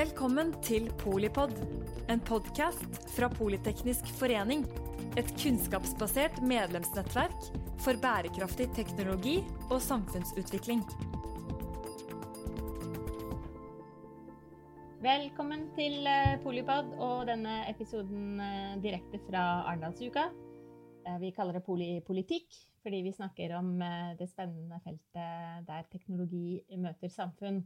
Velkommen til Polipod, en podkast fra Politeknisk forening. Et kunnskapsbasert medlemsnettverk for bærekraftig teknologi og samfunnsutvikling. Velkommen til eh, Polipod og denne episoden eh, direkte fra Arendalsuka. Eh, Vi kaller det polipolitikk fordi vi snakker om det spennende feltet der teknologi møter samfunn.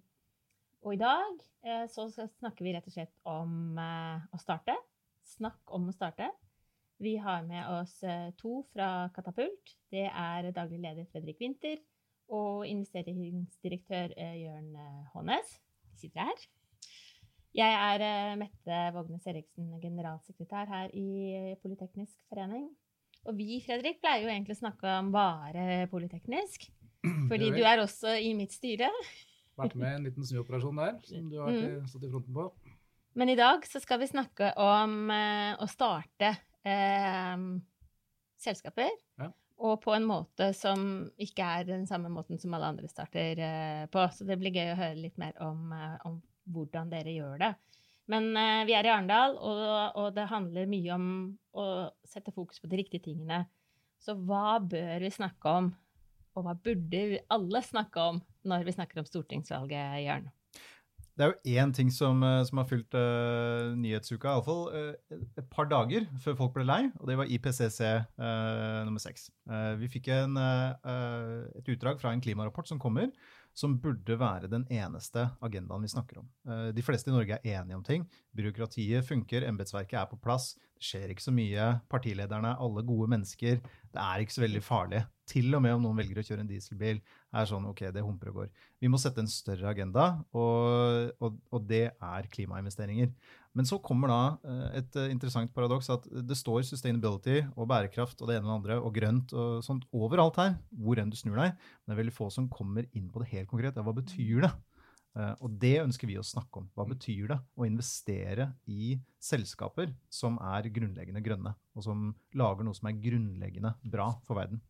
Og i dag eh, så snakker vi rett og slett om eh, å starte. Snakk om å starte. Vi har med oss eh, to fra Katapult. Det er daglig leder Fredrik Winther og investeringsdirektør Jørn Hånes. De sitter her. Jeg er Mette Vågnes Eriksen, generalsekretær her i Politeknisk forening. Og vi, Fredrik, pleier jo egentlig å snakke om bare Politeknisk. Fordi du er også i mitt styre. Vært med i en liten snuoperasjon der, som du har mm. stått i fronten på. Men i dag så skal vi snakke om eh, å starte eh, selskaper. Ja. Og på en måte som ikke er den samme måten som alle andre starter eh, på. Så det blir gøy å høre litt mer om, eh, om hvordan dere gjør det. Men eh, vi er i Arendal, og, og det handler mye om å sette fokus på de riktige tingene. Så hva bør vi snakke om, og hva burde vi alle snakke om når vi snakker om stortingsvalget, Jørn? Det er jo én ting som, eh, som har fylt uh, nyhetsuka, iallfall uh, et par dager før folk ble lei, og det var IPCC uh, nummer seks. Uh, vi fikk en, eh, eh, et utdrag fra en klimarapport som kommer, som burde være den eneste agendaen vi snakker om. Eh, de fleste i Norge er enige om ting. Byråkratiet funker, embetsverket er på plass. Det skjer ikke så mye. Partilederne er alle gode mennesker. Det er ikke så veldig farlig. Til og med om noen velger å kjøre en dieselbil, er sånn ok, det humper og går. Vi må sette en større agenda, og, og, og det er klimainvesteringer. Men så kommer da eh, et eh, interessant paradoks at det står sustainability og bærekraft og det ene og det andre og grønt og sånt overalt her, hvor enn du snur deg. Men det er veldig få som kommer inn på det helt konkret. Ja, hva betyr det? Eh, Og det ønsker vi å snakke om. Hva betyr det å investere i selskaper som er grunnleggende grønne, og som lager noe som er grunnleggende bra for verden?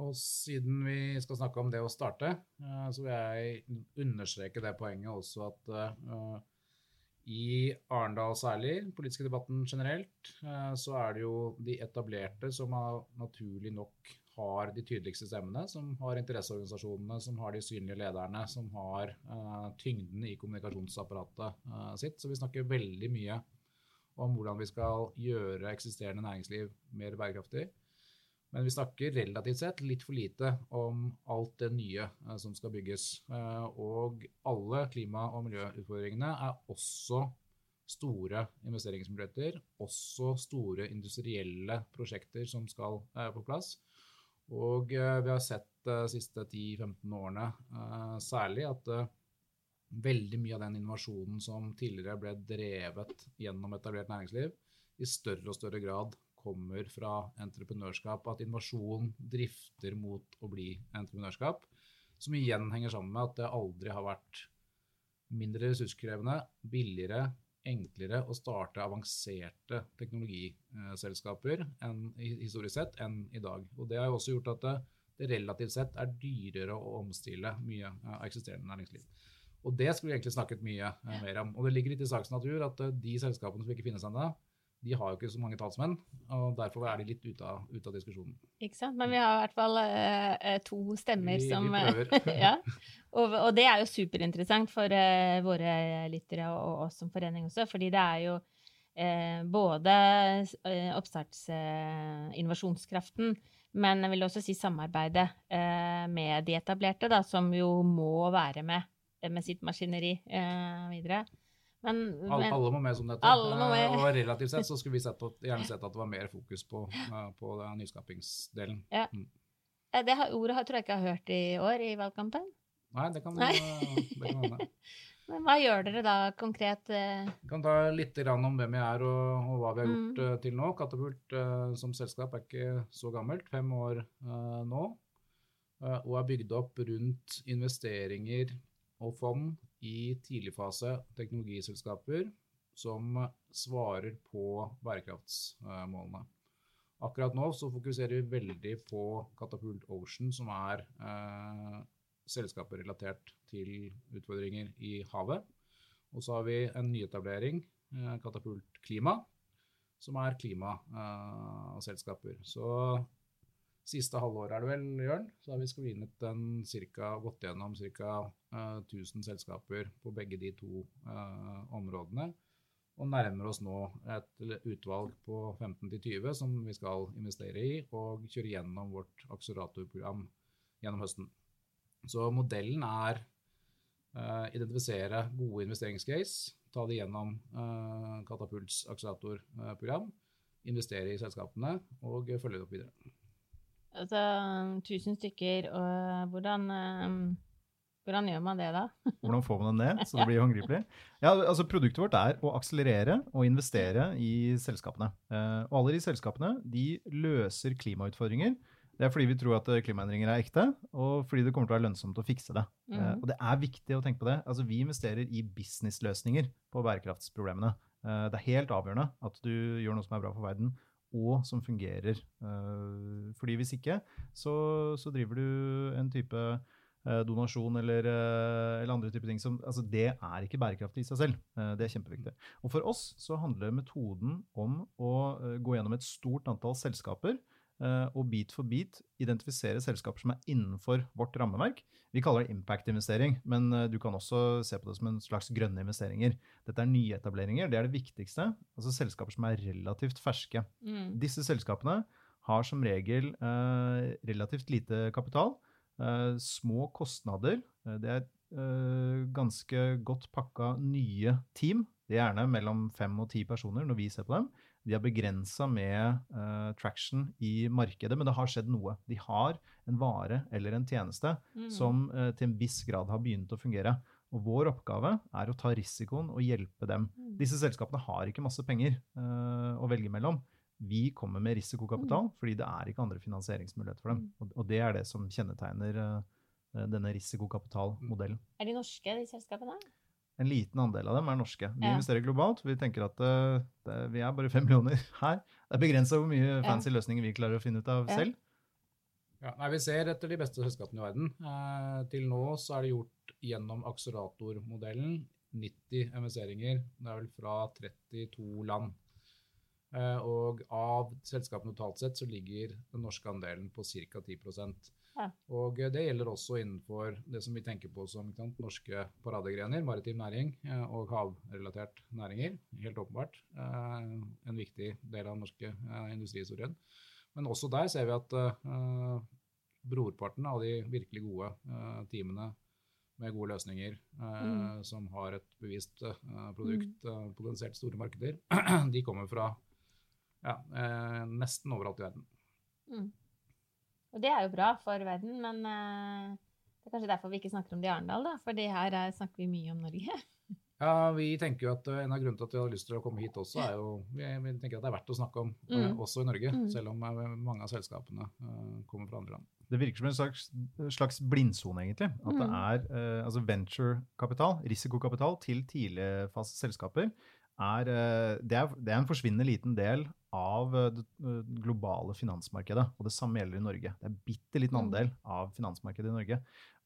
Og siden vi skal snakke om det å starte, så vil jeg understreke det poenget også at i Arendal særlig, politiske debatten generelt, eh, så er det jo de etablerte som naturlig nok har de tydeligste stemmene, som har interesseorganisasjonene, som har de synlige lederne, som har eh, tyngden i kommunikasjonsapparatet eh, sitt. Så vi snakker veldig mye om hvordan vi skal gjøre eksisterende næringsliv mer bærekraftig. Men vi snakker relativt sett litt for lite om alt det nye eh, som skal bygges. Eh, og alle klima- og miljøutfordringene er også store investeringsmuligheter, også store industrielle prosjekter som skal eh, på plass. Og vi har sett de siste 10-15 årene særlig at veldig mye av den innovasjonen som tidligere ble drevet gjennom etablert næringsliv, i større og større grad kommer fra entreprenørskap. At innovasjon drifter mot å bli entreprenørskap. Som igjen henger sammen med at det aldri har vært mindre ressurskrevende, billigere, enklere å starte avanserte teknologiselskaper enn, historisk sett enn i dag. Og Det har jo også gjort at det, det relativt sett er dyrere å omstille mye av eksisterende næringsliv. Og det skulle vi egentlig snakket mye eh, mer om. Og det ligger litt i sakens natur at eh, de selskapene som ikke finnes ennå, de har jo ikke så mange talsmenn, og derfor er de litt ute av, ut av diskusjonen. Ikke sant? Men vi har i hvert fall eh, eh, to stemmer Vi- vi som prøver. ja. og, og det er jo superinteressant for uh, våre lyttere og, og oss som forening også, fordi det er jo uh, både eh, oppstarts eh, men jeg vil også si samarbeidet eh, med de etablerte, da, som jo må være med eh, med sitt maskineri eh, videre. Men, men alle må med som dette. Må med. Eh, Og relativt sett så skulle vi sett at, gjerne sett at det var mer fokus på, eh, på nyskapingsdelen. Ja. Mm. eh, det ordet tror jeg ikke jeg har hørt i år i valgkampen. Nei, det kan, eh, hende. Men hva gjør dere da konkret? eh, Vi kan ta litt grann om hvem vi er og, og hva vi har gjort Mm. eh, til nå. Katapult eh, som selskap er ikke så gammelt, fem år eh, nå. eh, og er bygd opp rundt investeringer og fond i tidligfase teknologiselskaper som svarer på bærekraftsmålene. Akkurat nå så fokuserer vi veldig på Katapult Ocean, som er eh, selskaper relatert til utfordringer i havet. Og så har vi en nyetablering, eh, Katapult Klima, som er klimaselskaper. Så siste halvåret er det vel, Jørn, så har vi screenet en cirka, gått gjennom ca. 1000 selskaper på begge de to områdene. Og nærmer oss nå et utvalg på 15-20 som vi skal investere i, og kjøre gjennom vårt akseleratorprogram gjennom høsten. Så modellen er uh, identifisere gode investeringscase, ta det gjennom uh, Katapults akseleratorprogram, investere i selskapene og følge det opp videre. Altså 1000 stykker, og hvordan um hvordan gjør man det, da? Hvordan får man det ned, så det blir håndgripelig? Ja, altså Produktet vårt er å akselerere og investere i selskapene. Uh, og alle de selskapene de løser klimautfordringer. Det er fordi vi tror at klimaendringer er ekte, og fordi det kommer til å være lønnsomt å fikse det. Mm. Og det er viktig å tenke på det. Altså, Vi investerer i businessløsninger på bærekraftsproblemene. Det er helt avgjørende at du gjør noe som er bra for verden, og som fungerer. fordi hvis ikke, så, så driver du en type Eh, donasjon eller, eh, eller, andre typer ting. Som, altså det er ikke bærekraftig i seg selv. Eh, det er kjempeviktig. Og For oss så handler metoden om å gå gjennom et stort antall selskaper og bit for bit identifisere selskaper som er innenfor vårt rammeverk. Vi kaller det impact-investering, men du kan også se på det som en slags grønne investeringer. Dette er nyetableringer. Det er det viktigste. Altså selskaper som er relativt ferske. Mm. Disse selskapene har som regel eh, relativt lite kapital eh, små kostnader. Uh, det er eh, ganske godt pakka nye team. Det er gjerne mellom fem og ti personer når vi ser på dem. De er begrensa med traction i markedet, men det har skjedd noe. De har en vare eller en tjeneste mm. som til en viss grad har begynt å fungere. Og vår oppgave er å ta risikoen og hjelpe dem. Mm. Disse selskapene har ikke masse penger å velge mellom vi kommer med risikokapital, mm. fordi det er ikke andre finansieringsmuligheter for dem. Mm. Og, det er det som kjennetegner uh, denne risikokapitalmodellen. Er de norske, de selskapene? En liten andel av dem er norske. Vi ja. investerer globalt. Vi tenker at uh, det, vi er bare fem millioner her. Det er begrensa hvor mye fancy ja. løsninger vi klarer å finne ut av ja. selv. Ja, nei, Vi ser etter de beste selskapene i verden. Eh, til nå så er det gjort gjennom akseleratormodellen 90 investeringer. Det er vel fra 32 land. Eh, og av selskapene totalt sett så ligger den norske andelen på ca. 10 ja. Og eh, det gjelder også innenfor det som vi tenker på som sant, norske paradegrener, maritim næring eh, og havrelatert næringer. Helt åpenbart. En viktig del av den norske industrihistorien. Men også der ser vi at brorparten av de virkelig gode teamene med gode løsninger, mm. som har et bevisst produkt, mm. potensielt store markeder, de kommer fra ja, eh, nesten overalt i verden. Mm. Og det er jo bra for verden, men eh, det er kanskje derfor vi ikke snakker om det i Arendal, da? For her er, snakker vi mye om Norge. ja, vi tenker jo at uh, En av grunnene til at vi har lyst til å komme hit også, er jo vi, vi tenker at det er verdt å snakke om, mm. uh, også i Norge. Mm. Selv om uh, mange av selskapene kommer fra andre land. Det virker som en slags, slags blindsone, egentlig. At det er er altså venturekapital, risikokapital, til tidligfase selskaper er, det er, det er en forsvinnende liten del av eh, det eh, globale finansmarkedet. Og det samme gjelder i Norge. Det er bitte liten mm. andel av finansmarkedet i Norge.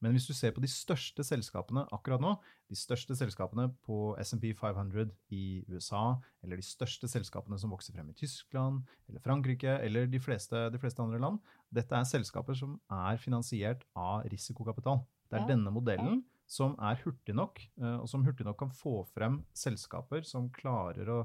Men hvis du ser på de største selskapene akkurat nå, de største selskapene på SMP 500 i USA, eller de største selskapene som vokser frem i Tyskland eller Frankrike eller de fleste, de fleste andre land, dette er selskaper som er finansiert av risikokapital. Det er denne modellen som er hurtig nok, eh, og som hurtig nok kan få frem selskaper som klarer å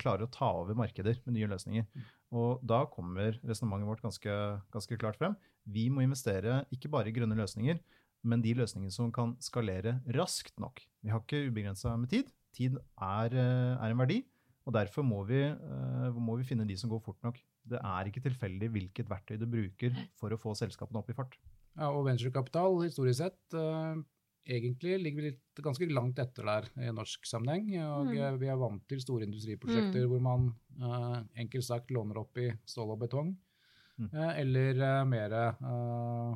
klarer å ta over markeder med nye løsninger. Mm. Og da kommer resonnementet vårt ganske, ganske, klart frem. Vi må investere ikke bare i grønne løsninger, men de løsningene som kan skalere raskt nok. Vi har ikke ubegrensa med tid. Tid er, eh, er, en verdi, og derfor må vi, uh, må vi finne de som går fort nok. Det er ikke tilfeldig hvilket verktøy du bruker for å få selskapene opp i fart. Ja, og venturekapital historisk sett egentlig ligger vi litt, ganske langt etter der i norsk sammenheng. og mm. Eh, vi er vant til store industriprosjekter mm. hvor man uh, enkelt sagt låner opp i stål og betong. Mm. Uh, eller uh, mer uh,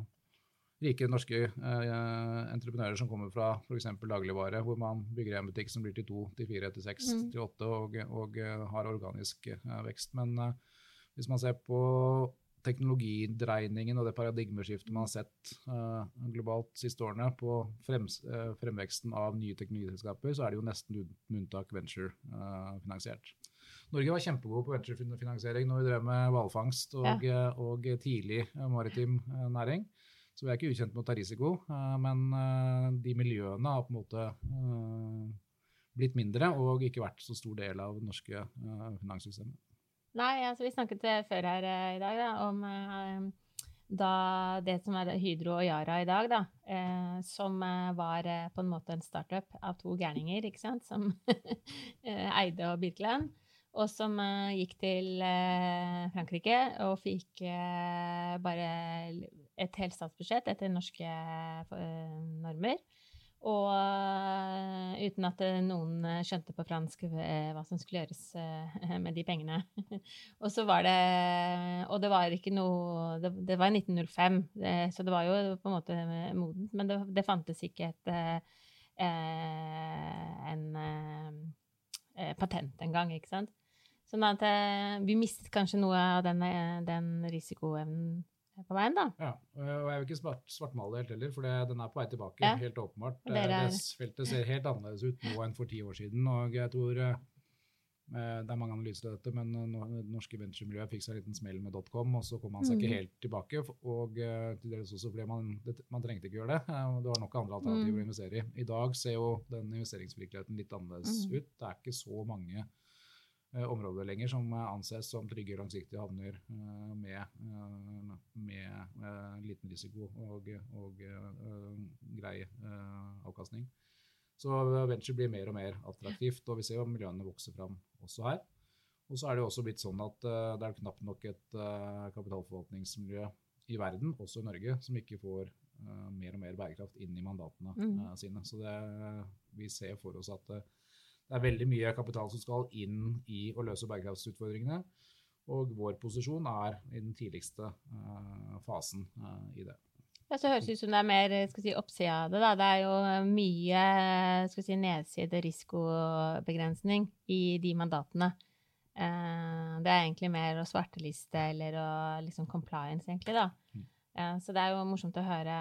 rike norske entreprenører som kommer fra f.eks. dagligvare, hvor man bygger en butikk som blir til to, til fire, til seks, mm. til åtte og, og har organisk vekst. Men hvis man ser på teknologidreiningen og det paradigmeskiftet man har sett uh, globalt de siste årene på frems, uh, fremveksten av nye teknologiselskaper, så er det jo nesten uten unntak venture-finansiert. Norge var kjempegode på venturefinansiering når vi drev med hvalfangst og, ja. og, tidlig maritim næring. Så vi er ikke ukjent med å ta risiko, men de miljøene har på en måte blitt mindre og ikke vært så stor del av det norske finanssystemet. Nei, altså vi snakket før her eh, i dag da, om eh, da det som er Hydro og Yara i dag, da, eh, som eh, var eh, på en måte en startup av to gærninger, ikke sant, som eide og Birkeland, og som eh, gikk til Frankrike og fikk bare et helt statsbudsjett etter norske normer. Og uh, uten at eh, noen eh, skjønte på fransk uh, hva som skulle gjøres uh, med de pengene. og så var det Og det var ikke noe Det, det var i 1905, det, så det var jo på en måte modent. Men det, det fantes ikke et en patent engang, ikke sant. Sånn at vi mistet kanskje noe av den, den risikoevnen på veien, da. Ja, og jeg vil ikke svartmale helt heller, for det, den er på vei tilbake, ja. helt åpenbart. Er... Feltet ser helt annerledes ut nå enn for ti år siden, og jeg tror eh, det er mange analyser av dette, men det norske venturemiljøet fikk seg en liten smell med dotcom, og så kom man seg ikke mm. helt tilbake. Og til dels også fordi man, det, man trengte ikke gjøre det. Det var nok andre alternativer mm. å investere i. I dag ser jo den investeringsvirkeligheten litt annerledes mm. ut. Det er ikke så mange Eh, områder lenger som anses som trygge langsiktige havner eh, med, eh, med liten risiko og, og grei avkastning. Så venture blir mer og mer attraktivt, og vi ser jo miljøene vokse fram også her. Og så er det jo også blitt sånn at det er knapt nok et kapitalforvaltningsmiljø i verden, også i Norge, som ikke får mer og mer bærekraft inn i mandatene mm. sine. Så det, vi ser for oss at det er veldig mye kapital som skal inn i å løse bærekraftsutfordringene. Og vår posisjon er i den tidligste uh, fasen uh, i det. Ja, så høres ut som det er mer si, oppsida av det. Da. Det er jo mye skal si, nedside risikobegrensning i de mandatene. Det er egentlig mer å svarteliste eller å liksom compliance, egentlig, da. Mm. så det er jo morsomt å høre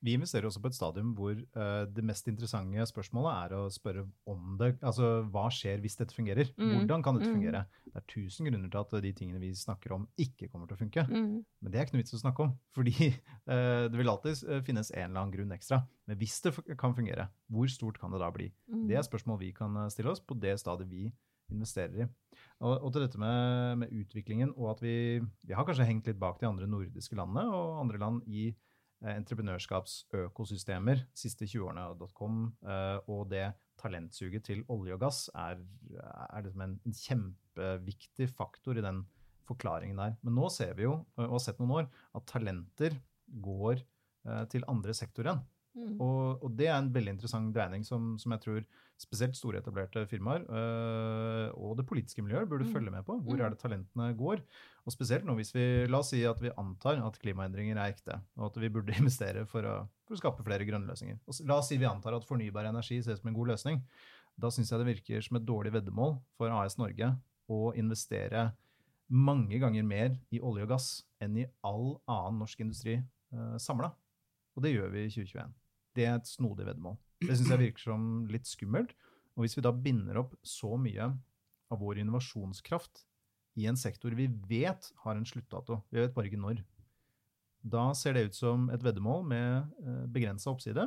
vi investerer også på et stadium hvor uh, det mest interessante spørsmålet er å spørre om det. Altså hva skjer hvis dette fungerer? Mm. Hvordan kan dette mm. fungere? Det er tusen grunner til at de tingene vi snakker om, ikke kommer til å funke. Mm. Men det er ikke noe vits å snakke om, fordi uh, det vil alltid eh, finnes en eller annen grunn ekstra. Men hvis det kan fungere, hvor stort kan det da bli? Mm. Det er spørsmål vi kan stille oss på det stadiet vi investerer i. Og, og til dette med, med, utviklingen og at vi, vi har kanskje hengt litt bak de andre nordiske landene og andre land i entreprenørskapsøkosystemer siste 20 årene. .com, eh, og det talentsuget til olje og gass er, er liksom en, en, kjempeviktig faktor i den forklaringen der. Men nå ser vi jo, og har sett noen år, at talenter går eh, til andre sektorer igjen. Mm. Og, og, det er en veldig interessant dreining som, som jeg tror spesielt store etablerte firmaer øh, og det politiske miljøet burde mm. følge med på. Hvor mm. er det talentene går? Og spesielt nå hvis vi La oss si at vi antar at klimaendringer er ekte, og at vi burde investere for å, for å skape flere grønne løsninger. Og la oss si vi antar at fornybar energi ses som en god løsning. Da syns jeg det virker som et dårlig veddemål for AS Norge å investere mange ganger mer i olje og gass enn i all annen norsk industri øh, samla. Og det gjør vi i 2021. Det er et snodig veddemål. Det syns jeg virker som litt skummelt. Og hvis vi da binder opp så mye av vår innovasjonskraft i en sektor vi vet har en sluttdato, vi vet bare ikke når, da ser det ut som et veddemål med eh, begrensa oppside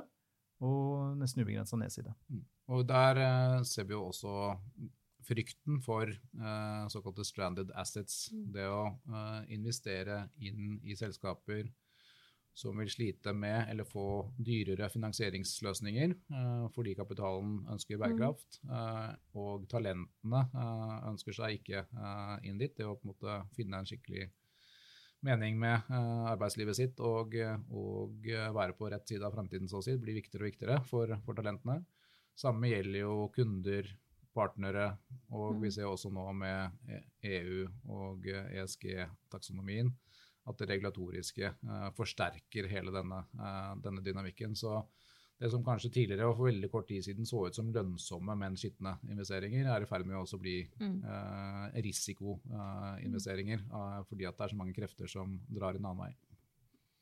og nesten ubegrensa nedside. Mm. Og der eh, ser vi jo også frykten for eh, såkalte stranded assets. Mm. Det å eh, investere inn i selskaper som vil slite med eller få dyrere finansieringsløsninger uh, fordi kapitalen ønsker bærekraft. Uh, og talentene uh, ønsker seg ikke inn dit. Det å på en måte finne en skikkelig mening med arbeidslivet sitt og, og, være på rett side av så å si, blir viktigere og viktigere for, for talentene. Samme gjelder jo kunder, partnere, og vi mm. ser også nå med EU e og ESG-taksonomien at det regulatoriske uh, forsterker hele denne, uh, denne, dynamikken. Så det som kanskje tidligere og for veldig kort tid siden så ut som lønnsomme, men skitne investeringer, er i ferd med å også bli Mm. eh, risikoinvesteringer, eh, fordi at det er så mange krefter som drar en annen vei.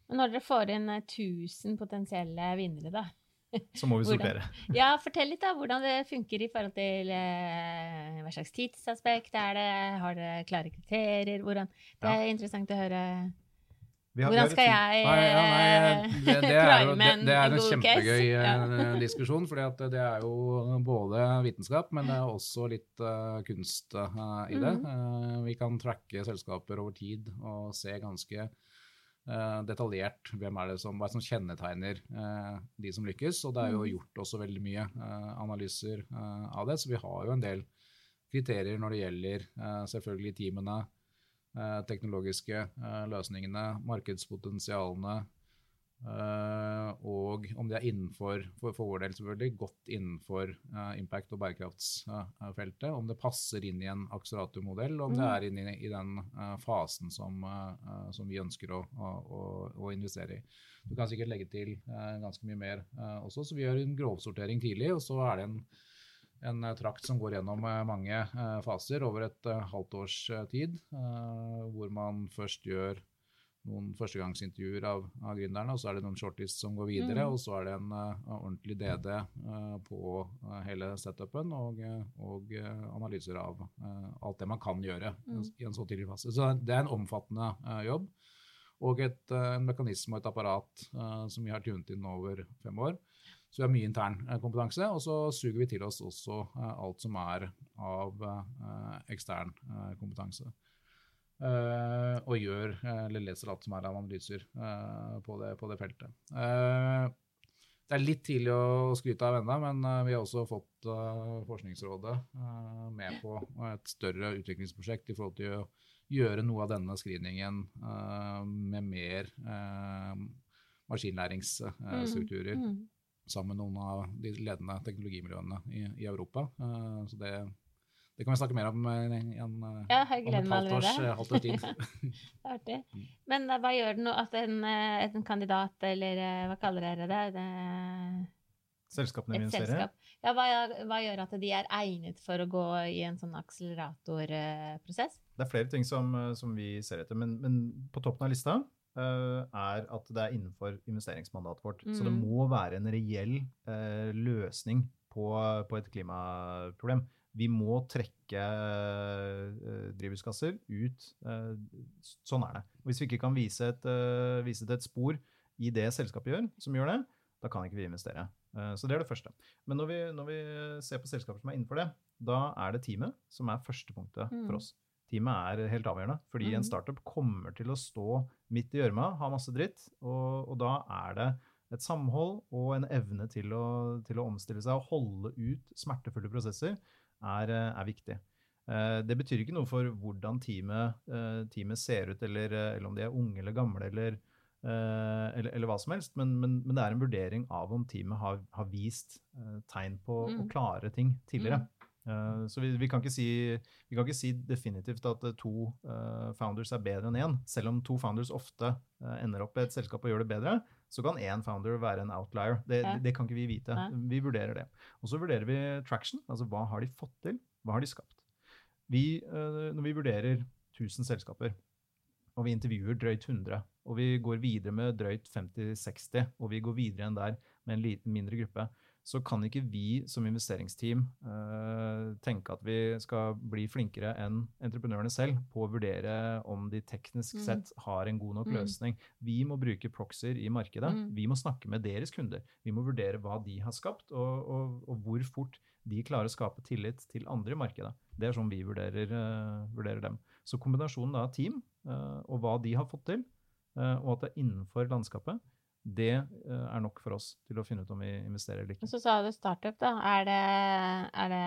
Men når dere får inn eh, 1000 potensielle vinnere, da, Så må vi Hvordan? sortere. Ja, fortell litt da, hvordan det funker i forhold til eh, hva slags tidsaspekt er det, har dere klare kriterier, hvordan Det er interessant å høre. Har- Hvordan skal jeg Nei, ja, nei, eh, det, det, er jo, det, det er en kjempegøy? Ja. eh, diskusjon, for at det er jo både vitenskap, men det er også litt uh, kunst uh, i det. Eh, vi kan tracke selskaper over tid og se ganske detaljert hvem er det som, hva er det som kjennetegner eh, de som lykkes. Og det er jo Mhm. gjort også veldig mye eh, analyser eh, av det, så vi har jo en del kriterier når det gjelder eh, selvfølgelig teamene, eh, teknologiske eh, løsningene, markedspotensialene, eh, og om de er innenfor, for, for vår del selvfølgelig, godt innenfor eh, impact- og bærekraftsfeltet, om det passer inn i en akseleratormodell, om det Mm. er inn i, i den eh, fasen som, eh, eh, som vi ønsker å, å, å, investere i. Du kan sikkert legge til eh, ganske mye mer eh, også, så vi gjør en grovsortering tidlig, og så er det en en eh, trakt som går gjennom eh, mange eh, faser over et eh, halvt års eh, tid, eh, hvor man først gjør noen førstegangsintervjuer av, av gründerne, og så er det noen shortlists som går videre, Mm. og så er det en uh, ordentlig DD uh, på uh, hele setupen, og, eh, og eh, analyser av eh, alt det man kan gjøre Mm. i en så tidlig fase. Så det er en omfattende eh, jobb, og et, eh, en mekanisme og et apparat eh, som vi har tunet inn over fem år. Så vi har mye intern eh, kompetanse, og så suger vi til oss også eh, alt som er av eh, ekstern eh, kompetanse. Eh, og gjør, eh, eller leser alt som er av analyser eh, på, det, på det feltet. Det er litt tidlig å skryte av ennå, men vi har også fått Forskningsrådet med på et større utviklingsprosjekt i forhold til å gjøre noe av denne screeningen med mer maskinlæringsstrukturer Mm. sammen med noen av de ledende teknologimiljøene i, i Europa. Så det, det kan vi snakke mer om eh, i en, eh, Ja, jeg om et halvt års, eh, halvt års tid. Det er artig. Mm. Men eh, hva gjør det nå at en, eh, en kandidat, eller eh, hva kaller dere det, det Selskapene vi investerer selskap, ja, hva, hva gjør at de er egnet for å gå i en sånn akseleratorprosess? Det er flere ting som, eh, som vi ser etter, men, men på toppen av lista uh, er at det er innenfor investeringsmandatet vårt. Så det Mhm. må være en reell uh, løsning på, på et klimaproblem. Vi må trekke drivhuskasser drivhusgasser ut. eh, sånn er det. Hvis vi ikke kan vise et, eh, vise til et spor i det selskapet gjør, som gjør det, da kan ikke vi investere. Eh, så det er det første. Men når vi, når vi ser på selskaper som er innenfor det, da er det teamet som er første punktet Mm. for oss. Teamet er helt avgjørende, fordi mm. en startup kommer til å stå midt i gjørma, ha masse dritt, og, og da er det et samhold og en evne til å, til å omstille seg og holde ut smertefulle prosesser er, eh, er viktig. Eh, Det betyr ikke noe for hvordan teamet, eh, teamet ser ut, eller, eller om de er unge eller gamle, eller, eller, eller hva som helst, men, men, men det er en vurdering av om teamet har, har vist tegn på å Mm. klare ting tidligere. Eh, Så vi, vi, kan ikke si, vi kan ikke si definitivt at eh, to uh, founders er bedre enn én. Selv om to founders ofte uh, ender opp i et selskap og gjør det bedre, så kan én founder være en outlier. Det, Ja. det, det kan ikke vi vite. Ja. Vi vurderer det. Og så vurderer vi traction, altså hva har de fått til, hva har de skapt. Vi, når vi vurderer 1000 selskaper, og vi intervjuer drøyt 100, og vi går videre med drøyt 50-60, og vi går videre enn der med en liten, mindre gruppe, så kan ikke vi som investeringsteam uh, tenke at vi skal bli flinkere enn entreprenørene selv på å vurdere om de teknisk Mm. sett har en god nok Mm. løsning. Vi må bruke proxyer i markedet. Mm. Vi må snakke med deres kunder. Vi må vurdere hva de har skapt, og, og, og hvor fort de klarer å skape tillit til andre i markedet. Det er sånn vi vurderer, uh, vurderer dem. Så kombinasjonen av team uh, og hva de har fått til, og at det er innenfor landskapet, det eh, er nok for oss til å finne ut om vi investerer eller ikke. så sa du startup, da. Er det, er det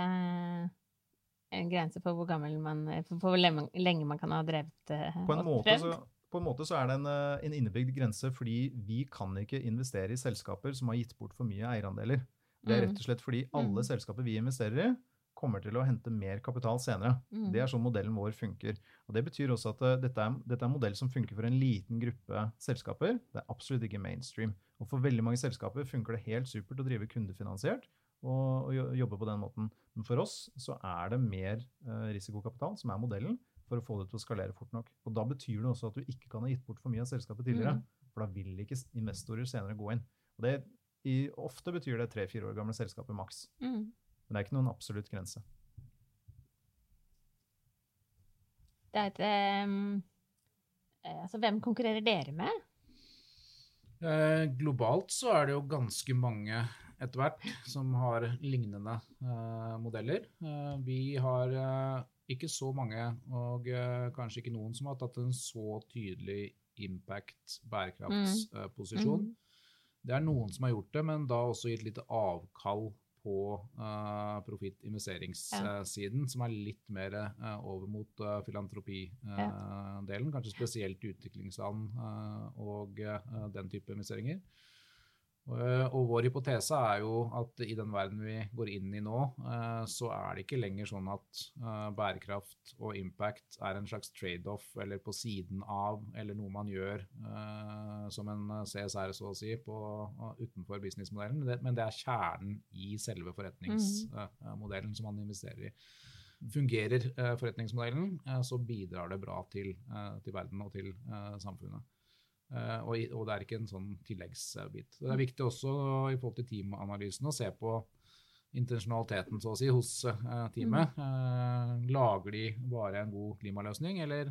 en grense for hvor man For hvor lenge, lenge man kan ha drevet eh, På en, måte så, på en måte så er det en, eh, en innebygd grense, fordi vi kan ikke investere i selskaper som har gitt bort for mye eierandeler. Det er Mm. rett og slett fordi alle Mm. selskaper vi investerer i, kommer til å hente mer kapital senere. Mm. Det er sånn modellen vår funker. Og Det betyr også at uh, dette, er, dette er en modell som funker for en liten gruppe selskaper. Det er absolutt ikke mainstream. Og For veldig mange selskaper funker det helt supert å drive kundefinansiert og, og jobbe på den måten. Men for oss så er det mer uh, risikokapital som er modellen for å få det til å skalere fort nok. Og Da betyr det også at du ikke kan ha gitt bort for mye av selskapet tidligere. Mm. For da vil ikke investorer senere gå inn. Og det, i, Ofte betyr det tre-fire år gamle selskaper maks. Mm. Men det er ikke noen absolutt grense. Det er et um, Altså, hvem konkurrerer dere med? Eh, globalt så er det jo ganske mange etter hvert som har lignende eh, modeller. Eh, vi har eh, ikke så mange, og eh, kanskje ikke noen som har tatt en så tydelig impact, bærekraftsposisjon. Mm. Det er noen som har gjort det, men da også gitt litt avkall på uh, profittinvesteringssiden, som er litt mer uh, over mot uh, filantropidelen. Kanskje spesielt utviklingsland og den type investeringer. Eh, og vår hypotese er jo at i den verden vi går inn i nå, eh, så er det ikke lenger sånn at eh, bærekraft og impact er en slags trade-off eller på siden av, eller noe man gjør som en CSR, så å si, på, utenfor businessmodellen. Men det er kjernen i selve forretningsmodellen som man investerer i. Fungerer forretningsmodellen, så bidrar det bra til, til verden og til samfunnet. Uh, og, og, det er ikke en sånn tilleggsbit. Det er viktig også i forhold til teamanalysen å se på intensjonaliteten så å si, hos uh, teamet. Uh, lager de bare en god klimaløsning, eller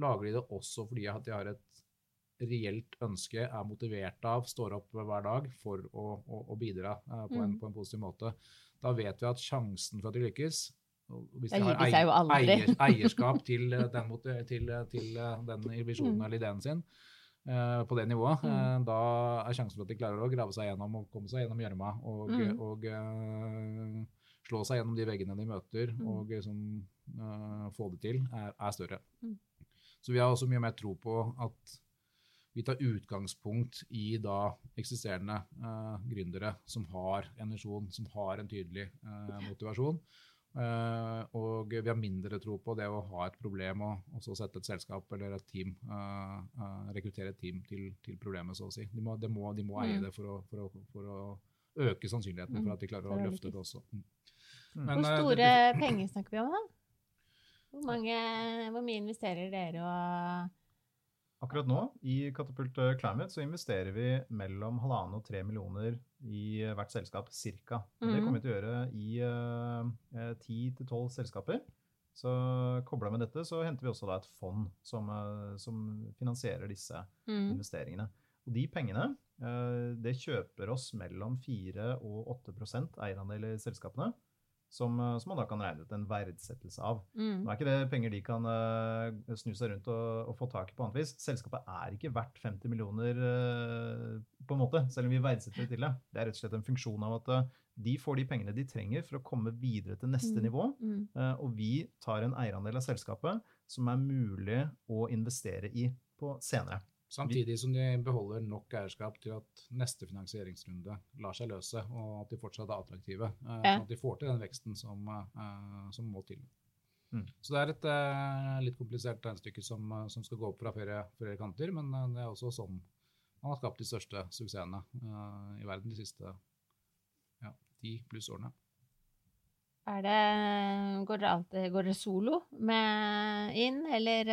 lager de det også fordi at de har et reelt ønske, er motivert av, står opp hver dag for å, å, å bidra på en, mm. på, en, positiv måte? Da vet vi at sjansen for at de lykkes hvis de har eier, eier, eierskap til den, til, til den visjonen mm. eller ideen sin, Eh, på det nivået, mm. Eh, da er sjansen for at de klarer å grave seg gjennom og komme seg gjennom gjørma og, mm. og uh, slå seg gjennom de veggene de møter, mm. og liksom, uh, få det til, er, er større. Mm. Så vi har også mye mer tro på at vi tar utgangspunkt i da eksisterende uh, gründere som har en visjon, som har en tydelig motivasjon, Uh, og vi har mindre tro på det å ha et problem og så sette et selskap eller et team, uh, uh, rekruttere et team til, til, problemet, så å si. De må, de må, de må eie mm. det for å, for, å, for å, øke sannsynligheten for mm. at de klarer å løfte det også. Mm. Men, hvor store uh, penger snakker vi om, da? Hvor, mange, hvor mye investerer dere og Akkurat nå i Katapult Climate så investerer vi mellom halvannen og tre millioner i hvert selskap, cirka. Mm. Det kommer vi til å gjøre i eh, ti til tolv selskaper. Så kobla med dette så henter vi også et fond som, som finansierer disse mm. investeringene. Og de pengene det kjøper oss mellom 4 og 8% eierandel i selskapene som, eh, som, man da kan regne ut en verdsettelse av. Mm. Nå er ikke det penger de kan uh, snu seg rundt og, og, få tak i på annet vis. Selskapet er ikke verdt 50 millioner uh, på en måte, selv om vi verdsetter det til det. Det er rett og slett en funksjon av at uh, de får de pengene de trenger for å komme videre til neste mm. nivå. Mm. og vi tar en eierandel av selskapet som er mulig å investere i på senere. Samtidig som de beholder nok eierskap til at neste finansieringsrunde lar seg løse, og at de fortsatt er attraktive. Eh. Sånn at de får til den veksten som, eh, som må til. Mm. Så det er et uh, litt komplisert regnestykke som, som, skal gå opp fra flere, flere, kanter, men det er også sånn man har skapt de største suksessene i verden de siste ja, ti pluss årene. Er det, går dere alltid går dere solo med inn, eller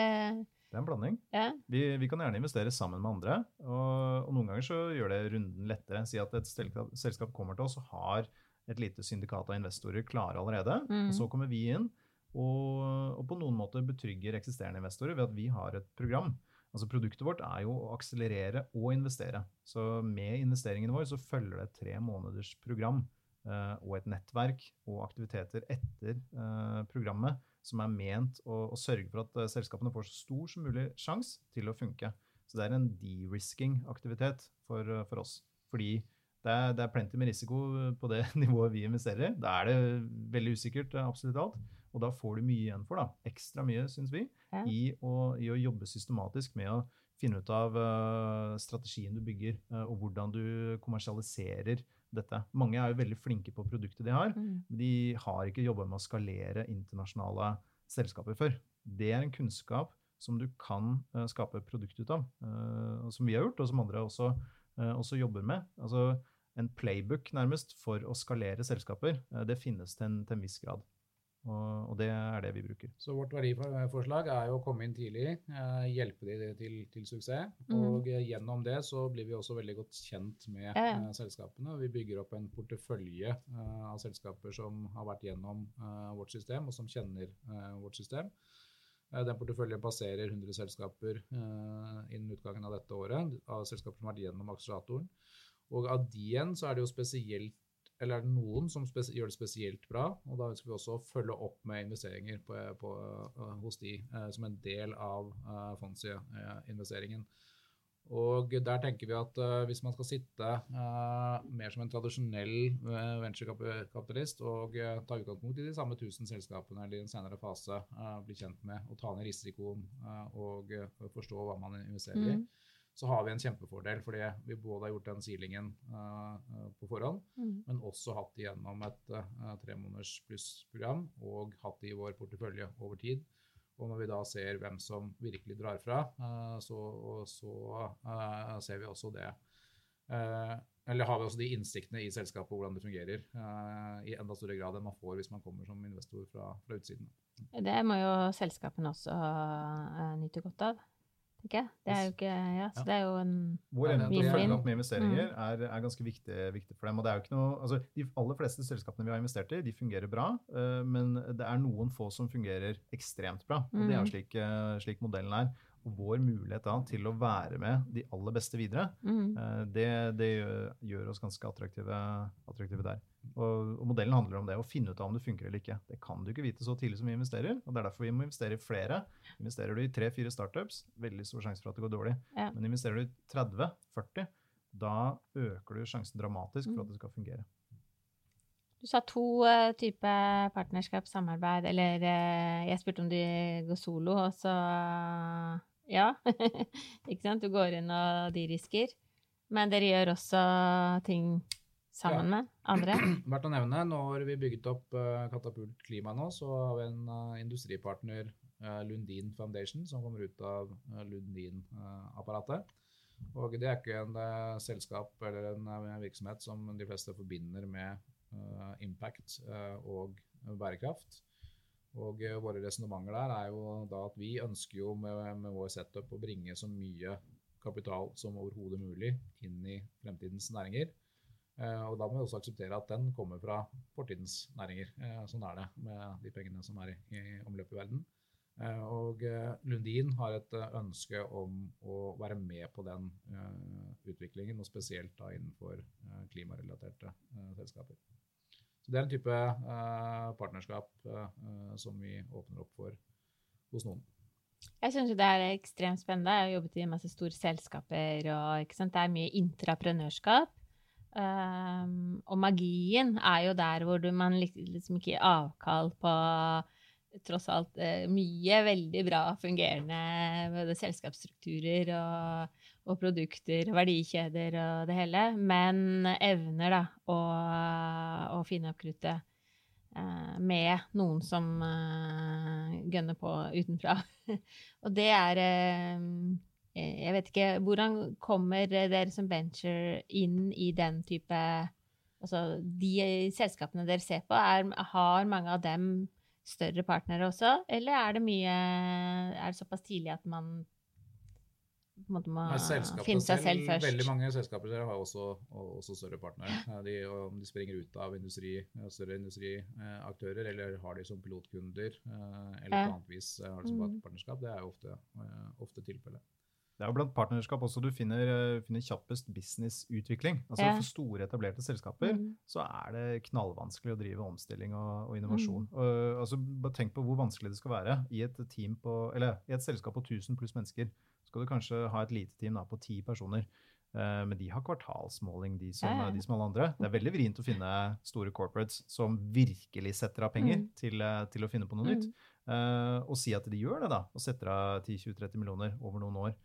det er en blanding. Ja. Vi, vi, kan gjerne investere sammen med andre. Og, og, noen ganger så gjør det runden lettere. Si at et selskap, selskap kommer til oss og har et lite syndikat av investorer klare allerede. Mm. og Så kommer vi inn og, og, på noen måte betrygger eksisterende investorer ved at vi har et program. Altså Produktet vårt er jo å akselerere og investere. Så med investeringene våre så følger det et tre måneders program uh, og et nettverk og aktiviteter etter uh, programmet som er ment å, å sørge for at uh, selskapene får så stor som mulig sjanse til å funke. Så det er en de-risking-aktivitet for, uh, for, oss. Fordi det er, det er plenty med risiko på det nivået vi investerer i. Da er det veldig usikkert, absolutt alt. Og da får du mye igjen for, da, ekstra mye, syns vi, ja. i, å, i, å, jobbe systematisk med å finne ut av uh, strategien du bygger, uh, og hvordan du kommersialiserer dette. Mange er jo veldig flinke på produktet de har, mm. men de har ikke jobba med å skalere internasjonale selskaper før. Det er en kunnskap som du kan uh, skape produkt ut av, uh, som vi har gjort, og som andre også, også jobber med. Altså, en playbook nærmest for å skalere selskaper, det finnes til en, til en viss grad. Og, det er det vi bruker. Så vårt verdiforslag er jo å komme inn tidlig, eh, hjelpe de til, til suksess. Mm. Og eh, gjennom det så blir vi også veldig godt kjent med ja. Eh, selskapene. Vi bygger opp en portefølje av selskaper som har vært gjennom vårt system, og som kjenner vårt system. Den porteføljen passerer 100 selskaper innen utgangen av dette året, av selskaper som har vært gjennom akseleratoren. Og av de igjen så er det jo spesielt eller er det noen som gjør det spesielt bra? Og da ønsker vi også å følge opp med investeringer på, på, uh, hos de eh, som en del av eh, fondsinvesteringen. Og der tenker vi at hvis man skal sitte mer som en tradisjonell venturekapitalist og ta utgangspunkt i de samme 1000 selskapene eller i en senere fase bli kjent med og ta ned risikoen og forstå hva man investerer i, mm så har vi en kjempefordel fordi vi både har gjort den sealingen uh, på forhånd, mm. men også hatt det gjennom et uh, tre måneders pluss-program og hatt det i vår portefølje over tid. Og når vi da ser hvem som virkelig drar fra, uh, så, så ser vi også det. eller har vi også de innsiktene i selskapet hvordan det fungerer, i enda større grad enn man får hvis man kommer som investor fra, fra utsiden. Det må jo selskapene også nyte godt av. Ikke? Det er jo ikke Ja, så det er jo en Vår evne til å følge opp med investeringer mm. er, er, ganske viktig, viktig, for dem. og det er jo ikke noe, altså De aller fleste selskapene vi har investert i, de fungerer bra, uh, men det er noen få som fungerer ekstremt bra. og Det er jo mm. slik, uh, slik modellen er. Og vår mulighet da til å være med de aller beste videre, mm. uh, det, det gjør, oss ganske attraktive, attraktive der. Og, og, modellen handler om det, å finne ut av om det funker eller ikke. Det kan du ikke vite så tidlig som vi investerer, og det er derfor vi må investere i flere. Investerer du i tre-fire startups, veldig stor sjanse for at det går dårlig. Ja. Men investerer du i 30-40, da øker du sjansen dramatisk for at det skal fungere. Du sa to uh, typer partnerskapssamarbeid, eller uh, jeg spurte om du går solo, og så uh, ja. ikke sant? Du går inn og de risker. Men dere gjør også ting sammen med andre? Verdt å nevne, når vi bygget opp uh, Katapult Klima nå, så har vi en uh, industripartner, uh, Lundin Foundation, som kommer ut av Lundin-apparatet. Og det er ikke en selskap eller en virksomhet som de fleste forbinder med impact og bærekraft. Og våre resonnementer der er jo da at vi ønsker jo med, med vår setup å bringe så mye kapital som overhodet mulig inn i fremtidens næringer. Eh, og da må vi også akseptere at den kommer fra fortidens næringer. Eh, sånn er det med de pengene som er i omløp i verden. Eh, og Lundin har et ønske om å være med på den utviklingen, og spesielt da innenfor klimarelaterte selskaper. Så det er en type partnerskap som vi åpner opp for hos noen. Jeg syns det er ekstremt spennende. Jeg har jobbet i masse store selskaper, og det er mye intraprenørskap. Um, og magien er jo der hvor du, man liksom ikke gir avkall på tross alt uh, mye veldig bra fungerende både selskapsstrukturer og, og, produkter og verdikjeder og det hele, men evner da å, å finne opp kruttet uh, med noen som uh, gønner på utenfra. og det er Eh, jeg vet ikke Hvordan kommer dere som venture inn i den type Altså, de selskapene dere ser på, er, har mange av dem større partnere også, eller er det mye Er det såpass tidlig at man på en måte må finne seg selv først? Veldig mange selskaper har også, også større partnere. De, om de springer ut av industri, større industriaktører, eller har de som pilotkunder, eh, eller på annet vis har de som mm. partnerskap, det er jo ofte, eh, ofte tilfellet. Det er jo blant partnerskap også du finner, eh, finner kjappest businessutvikling. Altså ja. For store, etablerte selskaper mm. så er det knallvanskelig å drive omstilling og, og innovasjon. Mm. Og, altså, bare tenk på hvor vanskelig det skal være i et, på, eller, i et selskap på 1000 pluss mennesker. skal du kanskje ha et lite team da, på ti personer. Uh, men de har kvartalsmåling, de som, ja, ja. de som, alle andre. Det er veldig vrient å finne store corporates som virkelig setter av penger mm. til, eh, til, å finne på noe nytt. Uh, og si at de gjør det, da, og setter av 10-20-30 millioner over noen år.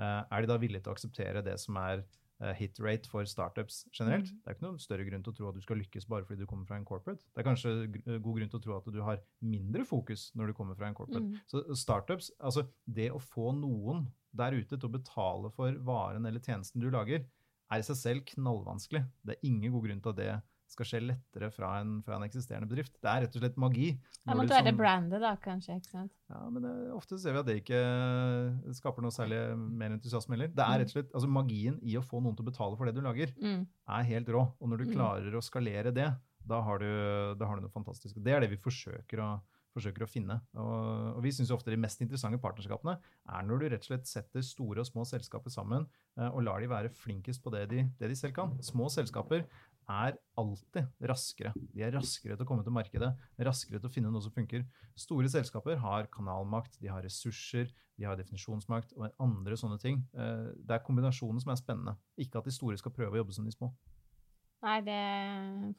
Eh, er de da villige til å akseptere det som er eh, hit rate for startups generelt? Mm. Det er ikke noen større grunn til å tro at du skal lykkes bare fordi du kommer fra en corporate. Det er kanskje eh, god grunn til å tro at du har mindre fokus når du kommer fra en corporate. Mm. Så startups, altså det å få noen der ute til å betale for varen eller tjenesten du lager, er i seg selv knallvanskelig. Det er ingen god grunn til at det skal skje lettere fra en, fra en eksisterende bedrift. Det er rett og slett magi. Det måtte være som- brandet, da, kanskje. ikke sant? ja, men det, ofte ser vi at det ikke skaper noe særlig mer entusiasme heller. Det er rett og slett, altså Magien i å få noen til å betale for det du lager, Mm. er helt rå. Og når du Mm. klarer å skalere det, da har du, da har du noe fantastisk. Det er det vi forsøker å, forsøker å finne. Og, og vi syns ofte de mest interessante partnerskapene er når du rett og slett setter store og små selskaper sammen eh, og lar de være flinkest på det de, det de selv kan. Små selskaper er alltid raskere. De er raskere til å komme til markedet, raskere til å finne noe som funker. Store selskaper har kanalmakt, de har ressurser, de har definisjonsmakt og andre sånne ting. Eh, Det er kombinasjonen som er spennende, ikke at de store skal prøve å jobbe som de små. Nei, det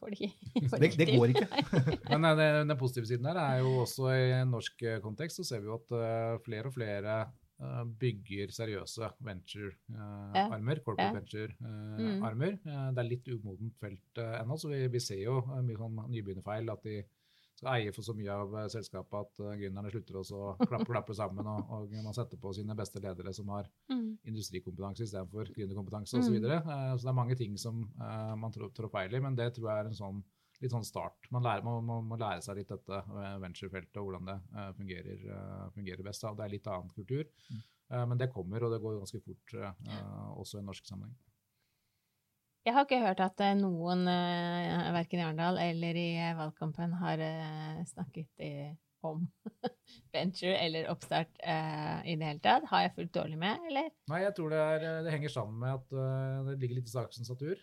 får de ikke. får Det, det går ikke. Men den, den positive siden her er jo også i en norsk eh, kontekst så ser vi jo at eh, flere og flere eh, bygger seriøse venture-armer, corporate Ja. venture-armer. det er litt umodent felt eh, ennå, så vi, vi ser jo eh, mye sånn nybegynnerfeil. At de skal eie for så mye av eh, selskapet at gründerne slutter å klappe, klappe sammen, og, og man setter på sine beste ledere som har Mm. industrikompetanse istedenfor gründerkompetanse osv. Så, videre. Eh, så det er mange ting som eh, man trår feil i, men det tror jeg er en sånn, litt sånn start. Man, lærer, man, man må lære seg litt dette eh, venturefeltet og hvordan det eh, fungerer, eh, fungerer best. Da. Det er litt annen kultur, eh, men det kommer, og det går ganske fort også i norsk sammenheng. Jeg har ikke hørt at noen, uh, verken i Arendal eller i valgkampen, har snakket i, om venture eller oppstart uh, i det hele tatt. Har jeg fulgt dårlig med, eller? Nei, jeg tror det, er, det henger sammen med at uh, det ligger litt i saksens natur.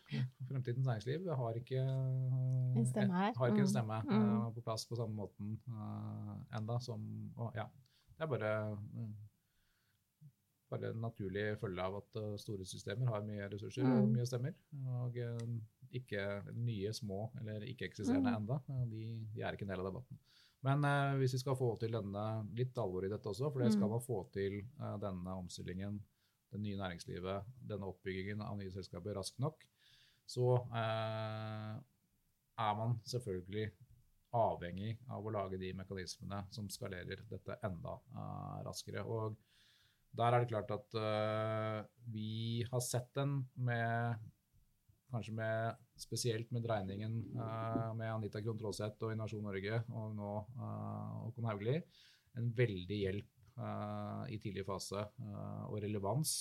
Fremtidens næringsliv har ikke, uh, En stemme. Har ikke en Mm. stemme Mm. eh, på plass på samme måten enda som og, ja, Det er bare eh, bare en naturlig følge av at eh, store systemer har mye ressurser og Mm. mye stemmer. Og eh, ikke nye, små eller ikke-eksisterende Mm. enda. eh, de, de er ikke en del av debatten. Men eh, hvis vi skal få til denne litt alvor i dette også, for det skal Mm. man få til eh, denne omstillingen, det nye næringslivet, denne oppbyggingen av nye selskaper raskt nok, så eh, er man selvfølgelig avhengig av å lage de mekanismene som skalerer dette enda eh, raskere. Og der er det klart at eh, vi har sett den med Kanskje med, spesielt med dreiningen uh, med Anita Krohn Traaseth og Innovasjon Norge og nå Håkon Hauglie. En veldig hjelp uh, i tidlig fase og relevans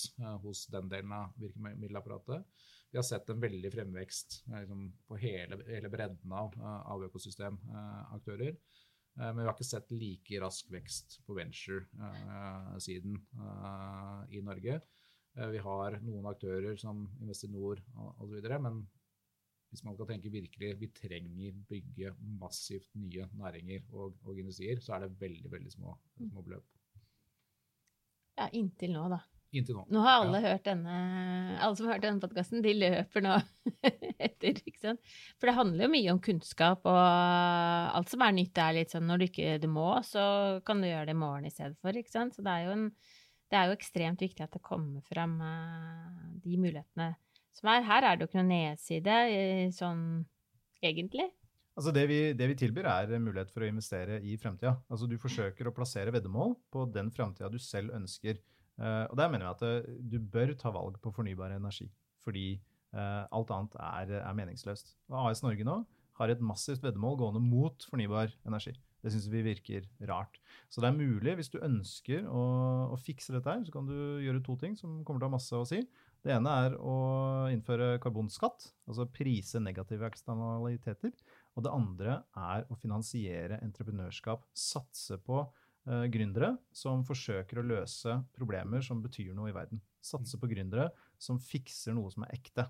hos den delen av virkemiddelapparatet. Vi har sett en veldig fremvekst liksom, på hele, hele bredden av, av økosystemaktører. Men vi har ikke sett like rask vekst på venture-siden i Norge. Eh, Vi har noen aktører som Investinor osv., men hvis man skal tenke virkelig vi trenger bygge massivt nye næringer og, og industrier, så er det veldig veldig små, små beløp. Ja, inntil nå, da. Inntil nå. Nå har alle hørt denne, alle som har hørt denne podkasten, de løper nå etter, ikke sant. For det handler jo mye om kunnskap, og alt som er nytt er litt sånn når du ikke du må, så kan du gjøre det i morgen i stedet for, ikke sant. Så det er jo, en, det er jo ekstremt viktig at det kommer fram eh, de mulighetene som er. Her er det jo ikke noen nedside sånn egentlig. Altså det, vi, det vi tilbyr, er mulighet for å investere i fremtida. Altså du forsøker å plassere veddemål på den fremtida du selv ønsker. Eh, og der mener jeg at eh, du bør ta valg på fornybar energi, fordi alt annet er, er meningsløst. Og AS Norge nå har et massivt veddemål gående mot fornybar energi. Det syns vi virker rart. Så det er mulig, hvis du ønsker å, å fikse dette her, så kan du gjøre to ting som kommer til å ha masse å si. Det ene er å innføre karbonskatt, altså prise negative eksternaliteter. Og det andre er å finansiere entreprenørskap. Satse på eh, gründere som forsøker å løse problemer som betyr noe i verden. Satse på gründere som fikser noe som er ekte.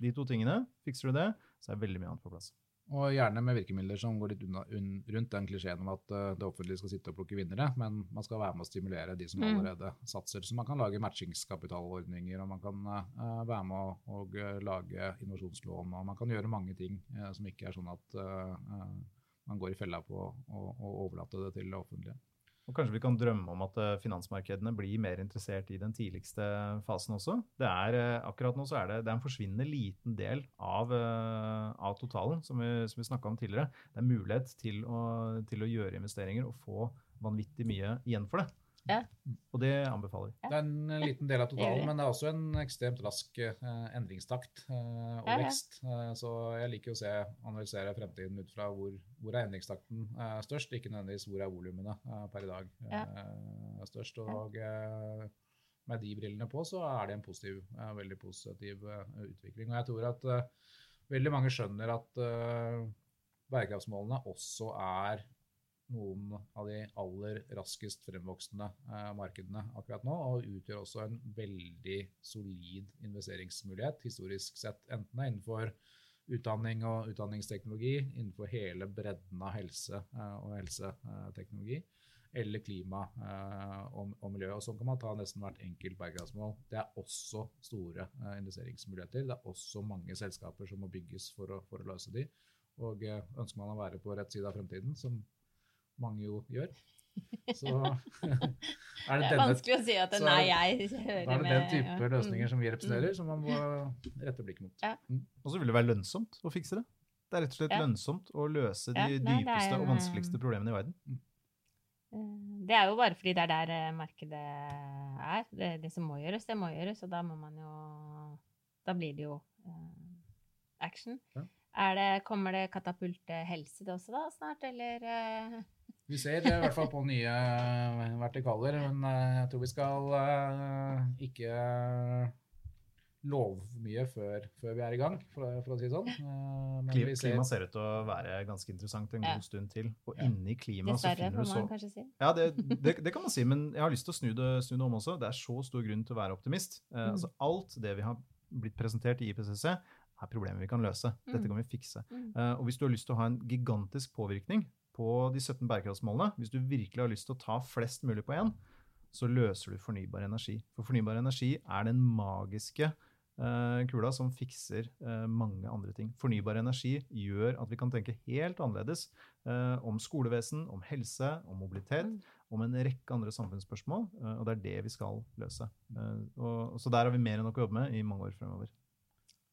De to tingene, fikser du det, så er veldig mye annet på plass. Og gjerne med virkemidler som går litt unna, un, rundt den klisjeen om at uh, det offentlige skal sitte og plukke vinnere, men man skal være med å stimulere de som Mm. allerede satser. Så man kan lage matchingskapitalordninger, og man kan uh, være med å og, uh, lage innovasjonslån, og man kan gjøre mange ting som ikke er sånn at man går i fella på å overlate det til det offentlige. Og kanskje vi kan drømme om at eh, finansmarkedene blir mer interessert i den tidligste fasen også. Det er, eh, akkurat nå så er det, det er en forsvinnende liten del av, eh, av totalen, som vi, som vi snakka om tidligere. Det er mulighet til å, til å gjøre investeringer og få vanvittig mye igjen for det. Ja. Og det anbefaler vi. Det er en liten del av totalen, men det er også en ekstremt rask eh, endringstakt eh, og vekst. Eh, så jeg liker å se, analysere fremtiden ut fra hvor, hvor er endringstakten eh, størst, ikke nødvendigvis hvor er volumene eh, per i dag eh, størst. Og eh, med de brillene på så er det en positiv, eh, veldig positiv eh, utvikling. Og jeg tror at eh, veldig mange skjønner at eh, bærekraftsmålene også er noen av de aller raskest fremvoksende eh, markedene akkurat nå, og utgjør også en veldig solid investeringsmulighet historisk sett, enten det er innenfor utdanning og utdanningsteknologi, innenfor hele bredden av helse eh, og helseteknologi, eller klima eh, og, miljø. Og sånn kan man ta nesten hvert enkelt bærekraftsmål. Det er også store investeringsmuligheter. Det er også mange selskaper som må bygges for å, for å løse de. Og ønsker man å være på rett side av fremtiden, som mange jo gjør, så er det Det er vanskelig å si at så nei, jeg da er det den type ja. løsninger Mm. som vi representerer, som man må rette blikket mot. Ja. Mm. Og så vil det være lønnsomt å fikse det. Det er rett og slett Ja. lønnsomt å løse de Ja, nei, det er dypeste og vanskeligste problemene i verden. Eh, Det er jo bare fordi det er der eh, markedet er. Det, det som må gjøres, det må gjøres, og da må man jo Da blir det jo eh, action. Ja. Er det, kommer det katapult eh, helse det også da snart, eller eh, Vi ser i hvert fall på nye eh, vertikaler, men eh, jeg tror vi skal eh, ikke love mye før, før vi er i gang, for, for å si det sånn. Men Klima, vi ser klima ser ut til å være ganske interessant en Ja. god stund til. Og Ja. inni klima så finner du så man kanskje si. Ja, det, det, det kan man si, men jeg har lyst til å snu det, snu det om også. Det er så stor grunn til å være optimist. Mm. altså alt det vi har blitt presentert i IPCC, er problemer vi kan løse. Dette Mm. kan vi fikse. Mm. Uh, og hvis du har lyst til å ha en gigantisk påvirkning på de 17 bærekraftsmålene, hvis du virkelig har lyst til å ta flest mulig på én, så løser du fornybar energi. For fornybar energi er den magiske eh, kula som fikser eh, mange andre ting. Fornybar energi gjør at vi kan tenke helt annerledes eh, om skolevesen, om helse, om mobilitet, Mm. om en rekke andre samfunnsspørsmål, eh, og det er det vi skal løse. Eh, og, så der har vi mer enn nok å jobbe med i mange år fremover.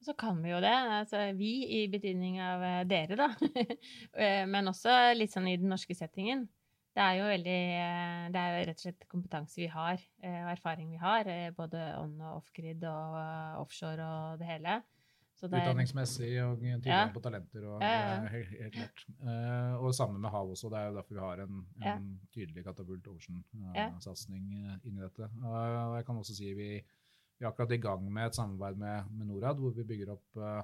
Så kan vi jo det. Altså, vi i betydning av eh, dere, da. Eh, Men også litt sånn i den norske settingen. Det er jo veldig eh, Det er jo rett og slett kompetanse vi har, og erfaring vi har. Både on- og off-grid og offshore og det hele. Så det er- Utdanningsmessig og tilgang Ja. på talenter. Og, Ja, ja, Helt, helt klart. Og sammen med hav også. Det er jo derfor vi har en, en tydelig katapult. Ocean-satsing inni dette. Og jeg kan også si vi, vi er akkurat i gang med et samarbeid med, med Norad, hvor vi bygger opp uh,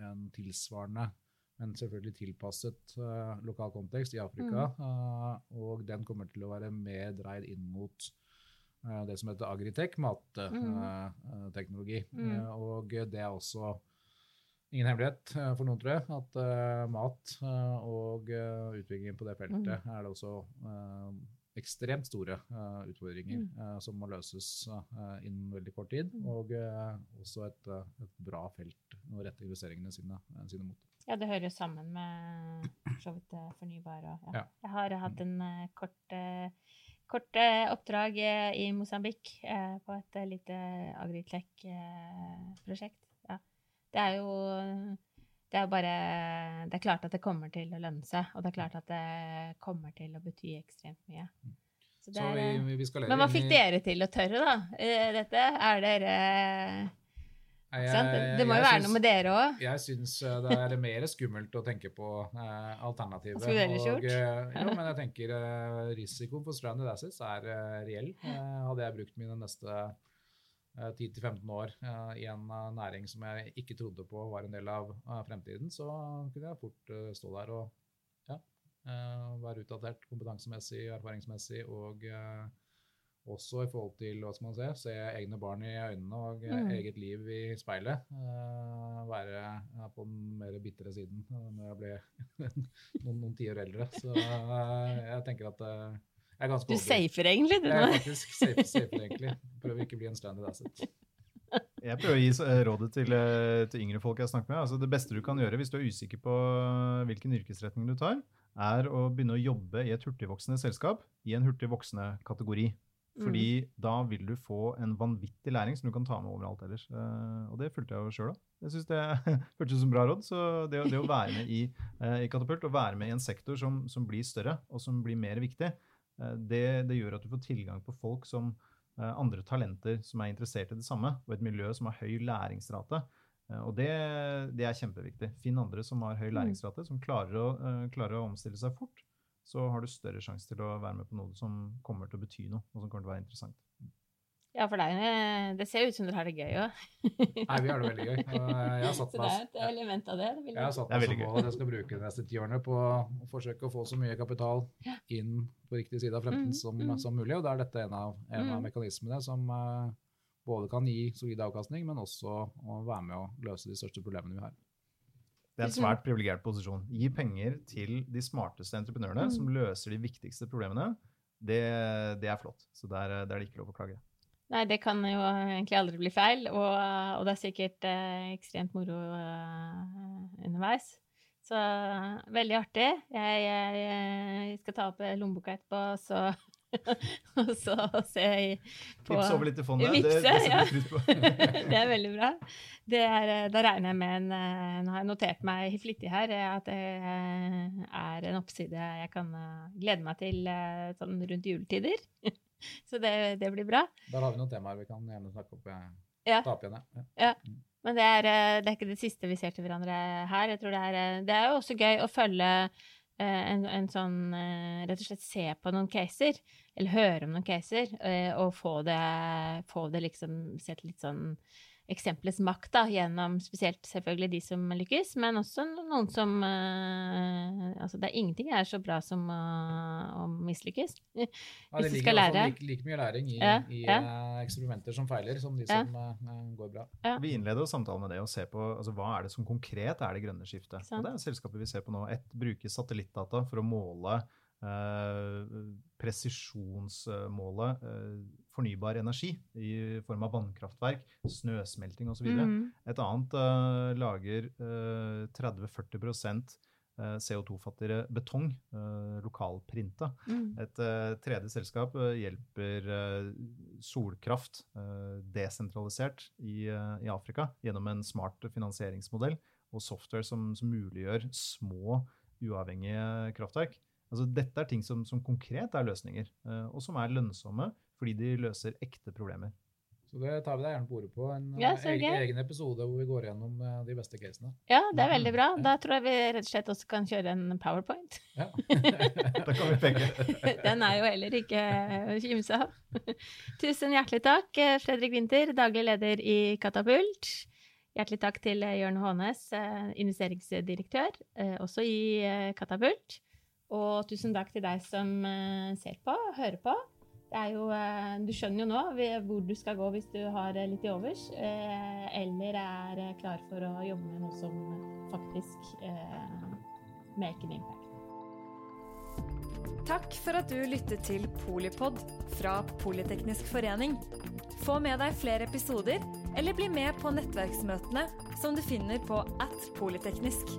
en tilsvarende men selvfølgelig tilpasset uh, lokal kontekst i Afrika. eh, og den kommer til å være mer dreid inn mot det som heter agritech, matteknologi. Mm. og det er også ingen hemmelighet for noen, tror jeg, at mat og utviklingen på det feltet er det også ekstremt store uh, utfordringer Mm. uh, som må løses uh, innen veldig kort tid. Mm. Og også et, et bra felt å rette investeringene sine, sine mot. Ja, det hører jo sammen med så vidt fornybar og ja. Ja. Jeg har hatt en kort, kort oppdrag i Mosambik på et lite Agritech-prosjekt. Ja. Det er jo det er bare Det er klart at det kommer til å lønne seg, og det er klart at det kommer til å bety ekstremt mye. Så det Så er, vi, eh, vi, vi men hva fikk dere til å tørre, da? eh, Dette? Er dere jeg, jeg- Det må jo være syns- noe med dere òg? Jeg syns eh, det er mer skummelt å tenke på eh, alternativet. Skulle du ellers gjort? eh, jo, men jeg tenker eh, risikoen for stranded assets er eh, reell. Hadde jeg brukt mine neste 10-15 år eh, i en eh, næring som jeg ikke trodde på var en del av eh, fremtiden, så kunne jeg fort eh, stå der og ja, eh, være utdatert kompetansemessig, erfaringsmessig og eh, også i forhold til hva skal man se, se egne barn i øynene og eh, Mm. eget liv i speilet. eh, være på den mer bitre siden eh, når jeg ble noen, noen tiår eldre. Så eh, jeg tenker at eh, jeg er ganske Du safer egentlig, du Jeg er faktisk safe, safer, egentlig. Prøver ikke å bli en stranded asset. Jeg prøver å gi rådet til, eh, til yngre folk jeg snakker med. Altså det beste du kan gjøre hvis du er usikker på hvilken yrkesretning du tar, er å begynne å jobbe i et hurtigvoksende selskap i en hurtigvoksende-kategori. Fordi da vil du få en vanvittig læring som du kan ta med overalt ellers. Eh, og det fulgte jeg jo sjøl òg. Jeg syns det hørtes ut som bra råd. Så det, å- det å være med i, eh, i Katapult, og være med i en sektor som, som blir større, og som blir mer viktig, eh, det, det gjør at du får tilgang på folk som eh, andre talenter som er interessert i det samme, og et miljø som har høy læringsrate. Eh, Og det, det er kjempeviktig. Finn andre som har høy læringsrate, som klarer å, eh, klarer å omstille seg fort. Så har du større sjanse til å være med på noe som kommer til å bety noe, og som kommer til å være interessant. Ja, for det, er, det ser ut som dere har det gøy òg. Nei, vi har det veldig gøy. Jeg har satt Så det er et element av det. det Jeg har satt Det meg som mål at jeg skal bruke de neste ti årene på å forsøke å få så mye kapital inn på riktig side av fremtiden Mm, som, mm. som mulig. Og da er dette en av, en av Mm. mekanismene som eh, både kan gi solid avkastning, men også å være med å løse de største problemene vi har. Det er en svært privilegert posisjon. Gi penger til de smarteste entreprenørene Mm. som løser de viktigste problemene. Det, det er flott. Så der, der er det ikke lov å klage. Nei, det kan jo egentlig aldri bli feil, og, og det er sikkert eh, ekstremt moro eh, underveis. Så veldig artig. Jeg, jeg, jeg skal ta opp eh, lommeboka etterpå, så, og så se på Vips over litt i fondet. det, Vipse, det det, ja. det er veldig bra. Det er, eh, da regner jeg med en eh, Nå har jeg notert meg flittig her eh, at det eh, er en oppside jeg kan eh, glede meg til eh, sånn rundt juletider. Så det, det blir bra. Der har vi noen temaer vi kan gjerne snakke opp. eh, Ja. Ta opp igjen, ja. Men det er, eh, det er ikke det siste vi ser til hverandre her. Jeg tror det er, eh, det er jo også gøy å følge en, en sånn Rett og slett se på noen caser, eller høre om noen caser, og få det, få det liksom Sett litt sånn eksempelets makt, da, gjennom spesielt selvfølgelig de som lykkes, men også noen som uh, Altså, det er ingenting er så bra som uh, å mislykkes. Ja, Hvis det du ligger skal i hvert fall like, like mye læring i, Ja, i ja. eh, eksperimenter som feiler, som de Ja. som går bra. Ja. Vi innleder jo samtalen med det å se på altså, hva er det som konkret er det grønne skiftet. Sånn. Og det er selskapet vi ser på nå. Et bruker satellittdata for å måle eh, presisjonsmålet eh, fornybar energi i form av vannkraftverk, snøsmelting osv. Mm. Et annet uh, lager uh, 30-40 eh, CO2-fattigere betong, uh, lokalprinta. Mm. Et eh, tredje selskap eh, hjelper eh, solkraft eh, desentralisert i, eh, i Afrika gjennom en smart finansieringsmodell og software som, som muliggjør små, uavhengige kraftverk. Altså, dette er ting som, som konkret er løsninger, eh, og som er lønnsomme fordi de løser ekte problemer. Så det tar vi deg gjerne på ordet på. En Ja, eh, egen, egen episode hvor vi går gjennom eh, de beste casene. Ja, det er veldig bra. Da tror jeg vi rett og slett også kan kjøre en powerpoint. Ja. Da kan vi peke. Den er jo heller ikke å kimse av. Tusen hjertelig takk, eh, Fredrik Winther, daglig leder i Katapult. Hjertelig takk til eh, Jørn Hånes, eh, investeringsdirektør, eh, også i eh, Katapult. Og tusen takk til deg som eh, ser på, hører på. Jo, eh, du skjønner jo nå hvor du skal gå hvis du har eh, litt i overs, eh, eller er klar for å jobbe med noe som faktisk make an impact. Takk for at du lyttet til Polipod fra Politeknisk forening. Få med deg flere episoder, eller bli med på nettverksmøtene som du finner på at polyteknisk.